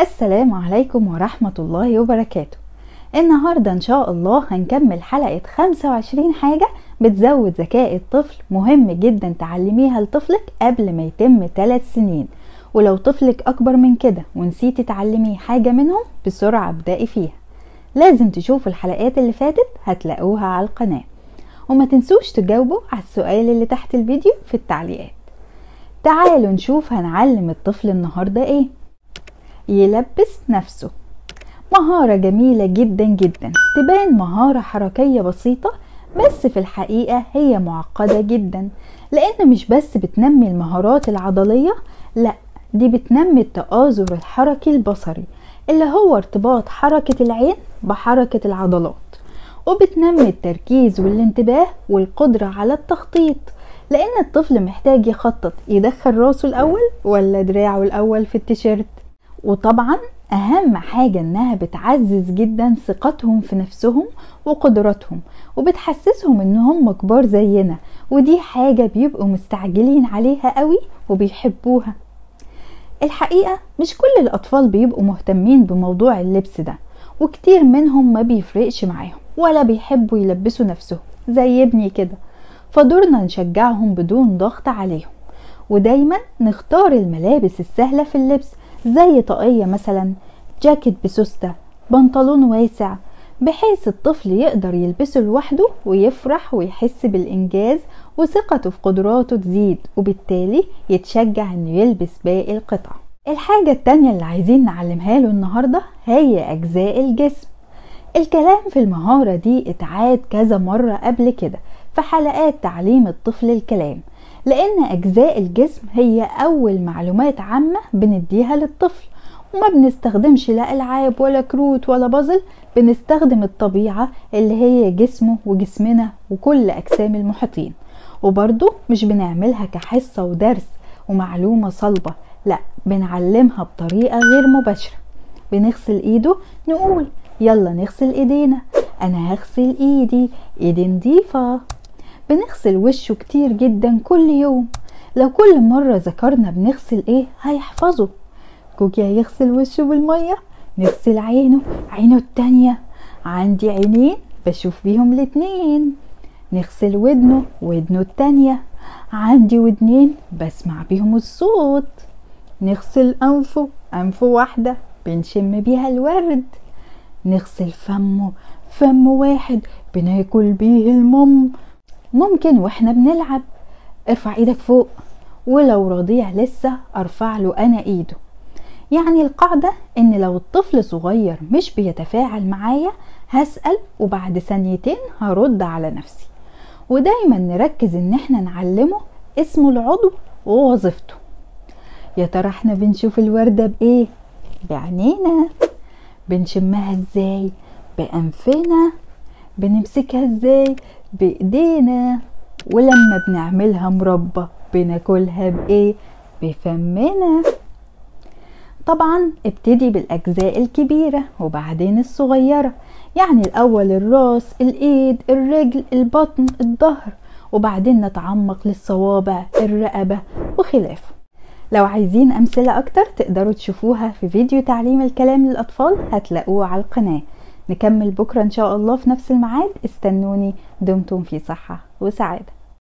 السلام عليكم ورحمة الله وبركاته. النهاردة إن شاء الله هنكمل حلقة 25 حاجة بتزود ذكاء الطفل. مهم جدا تعلميها لطفلك قبل ما يتم 3 سنين. ولو طفلك أكبر من كده ونسيتي تعلميه حاجة منهم بسرعة ابدأي فيها. لازم تشوفوا الحلقات اللي فاتت هتلاقوها على القناة. وما تنسوش تجاوبوا على السؤال اللي تحت الفيديو في التعليقات. تعالوا نشوف هنعلم الطفل النهاردة إيه. يلبس نفسه. مهارة جميلة جدا جدا. تبان مهارة حركية بسيطة بس في الحقيقة هي معقدة جدا. لأن مش بس بتنمي المهارات العضلية لأ دي بتنمي التآزر الحركي البصري اللي هو ارتباط حركة العين بحركة العضلات. وبتنمي التركيز والانتباه والقدرة على التخطيط. لأن الطفل محتاج يخطط يدخل راسه الأول ولا دراعه الأول في التيشيرت؟ وطبعا أهم حاجة إنها بتعزز جدا ثقتهم في نفسهم وقدراتهم وبتحسسهم إن هم كبار زينا ودي حاجة بيبقوا مستعجلين عليها قوي وبيحبوها. الحقيقة مش كل الأطفال بيبقوا مهتمين بموضوع اللبس ده وكتير منهم ما بيفرقش معاهم ولا بيحبوا يلبسوا نفسهم زي ابني كده فدورنا نشجعهم بدون ضغط عليهم. ودايما نختار الملابس السهلة في اللبس زي طاقية مثلا جاكيت بسوستة بنطلون واسع بحيث الطفل يقدر يلبسه لوحده ويفرح ويحس بالإنجاز وثقته في قدراته تزيد وبالتالي يتشجع إنه يلبس باقي القطع. الحاجة التانية اللي عايزين نعلمها له النهاردة هي أجزاء الجسم. الكلام في المهارة دي اتعاد كذا مرة قبل كده في حلقات تعليم الطفل الكلام. لأن أجزاء الجسم هي أول معلومات عامة بنديها للطفل وما بنستخدمش لا ألعاب ولا كروت ولا بازل بنستخدم الطبيعة اللي هي جسمه وجسمنا وكل أجسام المحيطين. وبرضه مش بنعملها كحصة ودرس ومعلومة صلبة لا بنعلمها بطريقة غير مباشرة. بنغسل إيده نقول يلا نغسل إيدينا أنا هغسل إيدي ايدي نضيفة بنغسل وشه كتير جدا كل يوم. لو كل مرة ذكرنا بنغسل إيه هيحفظه. كوكي هيغسل وشه بالمية نغسل عينه عينه التانية. عندي عينين بشوف بيهم الاتنين. نغسل ودنه ودنه التانية. عندي ودنين بسمع بيهم الصوت. نغسل أنفه أنفه واحدة بنشم بيها الورد. نغسل فمه فم واحد بناكل بيه المم. ممكن وإحنا بنلعب. ارفع إيدك فوق ولو رضيع لسه ارفع له أنا ايده. يعني القاعدة إن لو الطفل صغير مش بيتفاعل معايا هسأل وبعد ثانيتين هرد على نفسي. ودايما نركز إن إحنا نعلمه اسمه العضو ووظيفته. يا ترى إحنا بنشوف الوردة بإيه؟ بعينينا بنشمها إزاي؟ بأنفنا. بنمسكها إزاي؟ بإيدينا ولما بنعملها مربى بناكلها بإيه؟ بفمنا. طبعا ابتدي بالأجزاء الكبيرة وبعدين الصغيرة يعني الأول الراس الإيد الرجل البطن الظهر وبعدين نتعمق للصوابع الرقبة وخلافه لو عايزين أمثلة أكتر تقدروا تشوفوها في فيديو تعليم الكلام للأطفال هتلاقوه على القناة. نكمل بكرة إن شاء الله في نفس الميعاد. استنوني دمتم في صحة وسعادة.